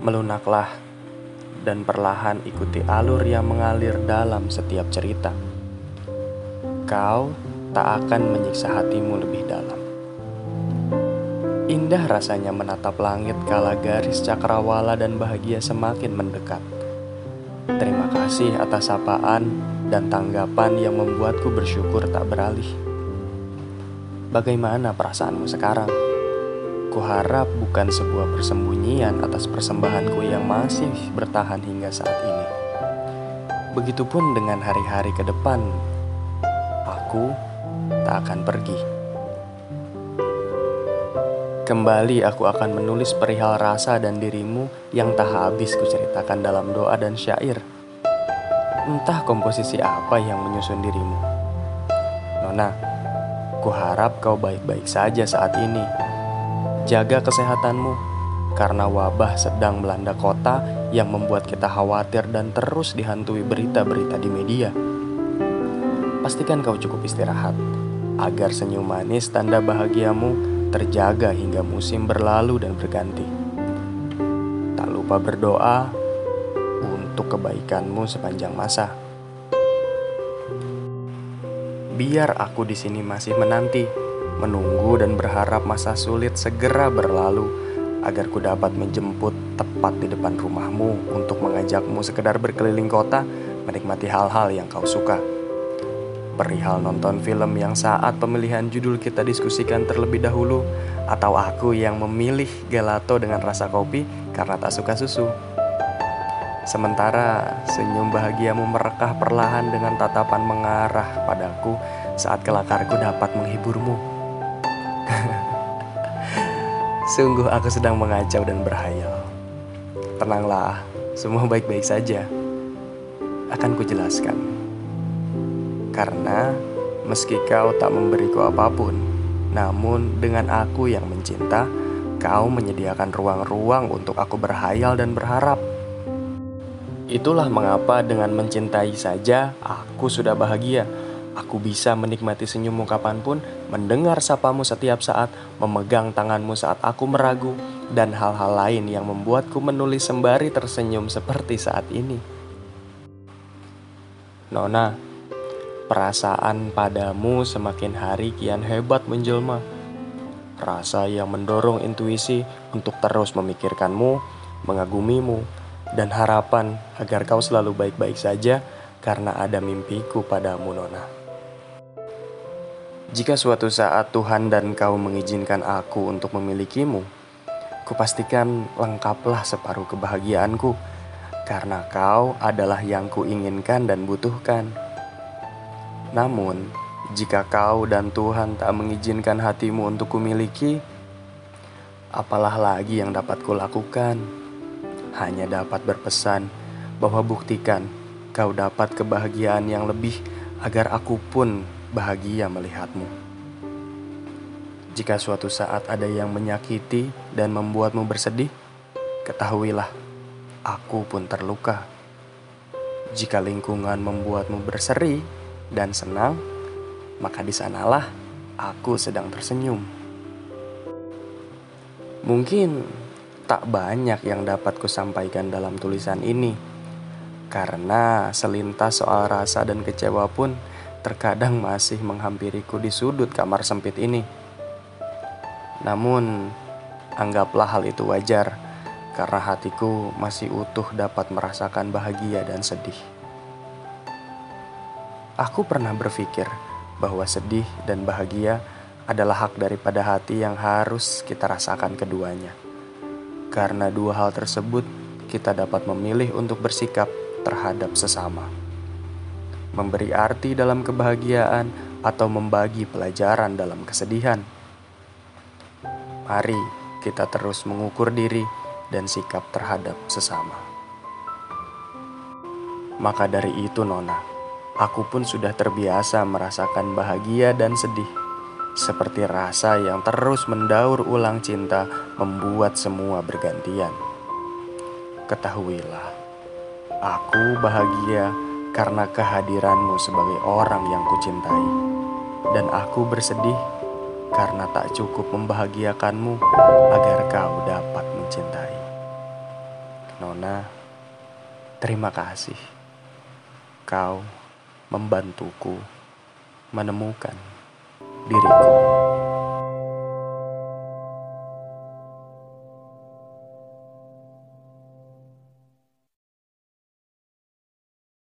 Melunaklah dan perlahan ikuti alur yang mengalir dalam setiap cerita. Kau tak akan menyiksa hatimu lebih dalam. Indah rasanya menatap langit kala garis cakrawala dan bahagia semakin mendekat. Terima kasih atas sapaan dan tanggapan yang membuatku bersyukur tak beralih. Bagaimana perasaanmu sekarang? Kuharap bukan sebuah persembunyian atas persembahanku yang masih bertahan hingga saat ini. Begitupun dengan hari-hari ke depan, aku tak akan pergi. Kembali aku akan menulis perihal rasa dan dirimu yang tak habis kuceritakan dalam doa dan syair. Entah komposisi apa yang menyusun dirimu. Nona, kuharap kau baik-baik saja saat ini Jaga kesehatanmu, karena wabah sedang melanda kota yang membuat kita khawatir dan terus dihantui berita-berita di media. Pastikan kau cukup istirahat, agar senyum manis tanda bahagiamu terjaga hingga musim berlalu dan berganti. Tak lupa berdoa untuk kebaikanmu sepanjang masa. Biar aku di sini masih menanti menunggu dan berharap masa sulit segera berlalu agar ku dapat menjemput tepat di depan rumahmu untuk mengajakmu sekedar berkeliling kota menikmati hal-hal yang kau suka. Perihal nonton film yang saat pemilihan judul kita diskusikan terlebih dahulu atau aku yang memilih gelato dengan rasa kopi karena tak suka susu. Sementara senyum bahagiamu merekah perlahan dengan tatapan mengarah padaku saat kelakarku dapat menghiburmu. Sungguh aku sedang mengacau dan berhayal. Tenanglah, semua baik-baik saja. Akan kujelaskan. Karena meski kau tak memberiku apa pun, namun dengan aku yang mencinta, kau menyediakan ruang-ruang untuk aku berhayal dan berharap. Itulah mengapa dengan mencintai saja aku sudah bahagia Aku bisa menikmati senyummu kapan pun, mendengar sapamu setiap saat, memegang tanganmu saat aku meragu, dan hal-hal lain yang membuatku menulis sembari tersenyum seperti saat ini. Nona, perasaan padamu semakin hari kian hebat menjelma. Rasa yang mendorong intuisi untuk terus memikirkanmu, mengagumimu, dan harapan agar kau selalu baik-baik saja karena ada mimpiku padamu, Nona. Jika suatu saat Tuhan dan kau mengizinkan aku untuk memilikimu, kupastikan lengkaplah separuh kebahagiaanku, karena kau adalah yang kuinginkan dan butuhkan. Namun, jika kau dan Tuhan tak mengizinkan hatimu untuk kumiliki, apalah lagi yang dapat kulakukan? Hanya dapat berpesan bahwa buktikan kau dapat kebahagiaan yang lebih agar aku pun bahagia melihatmu. Jika suatu saat ada yang menyakiti dan membuatmu bersedih, ketahuilah, aku pun terluka. Jika lingkungan membuatmu berseri dan senang, maka di sanalah aku sedang tersenyum. Mungkin tak banyak yang dapat kusampaikan dalam tulisan ini, karena selintas soal rasa dan kecewa pun terkadang masih menghampiriku di sudut kamar sempit ini. Namun, anggaplah hal itu wajar karena hatiku masih utuh dapat merasakan bahagia dan sedih. Aku pernah berpikir bahwa sedih dan bahagia adalah hak daripada hati yang harus kita rasakan keduanya. Karena dua hal tersebut, kita dapat memilih untuk bersikap terhadap sesama memberi arti dalam kebahagiaan, atau membagi pelajaran dalam kesedihan. Mari kita terus mengukur diri dan sikap terhadap sesama. Maka dari itu, Nona, aku pun sudah terbiasa merasakan bahagia dan sedih, seperti rasa yang terus mendaur ulang cinta membuat semua bergantian. Ketahuilah, aku bahagia karena kehadiranmu sebagai orang yang kucintai. Dan aku bersedih karena tak cukup membahagiakanmu agar kau dapat mencintai. Nona, terima kasih. Kau membantuku menemukan diriku.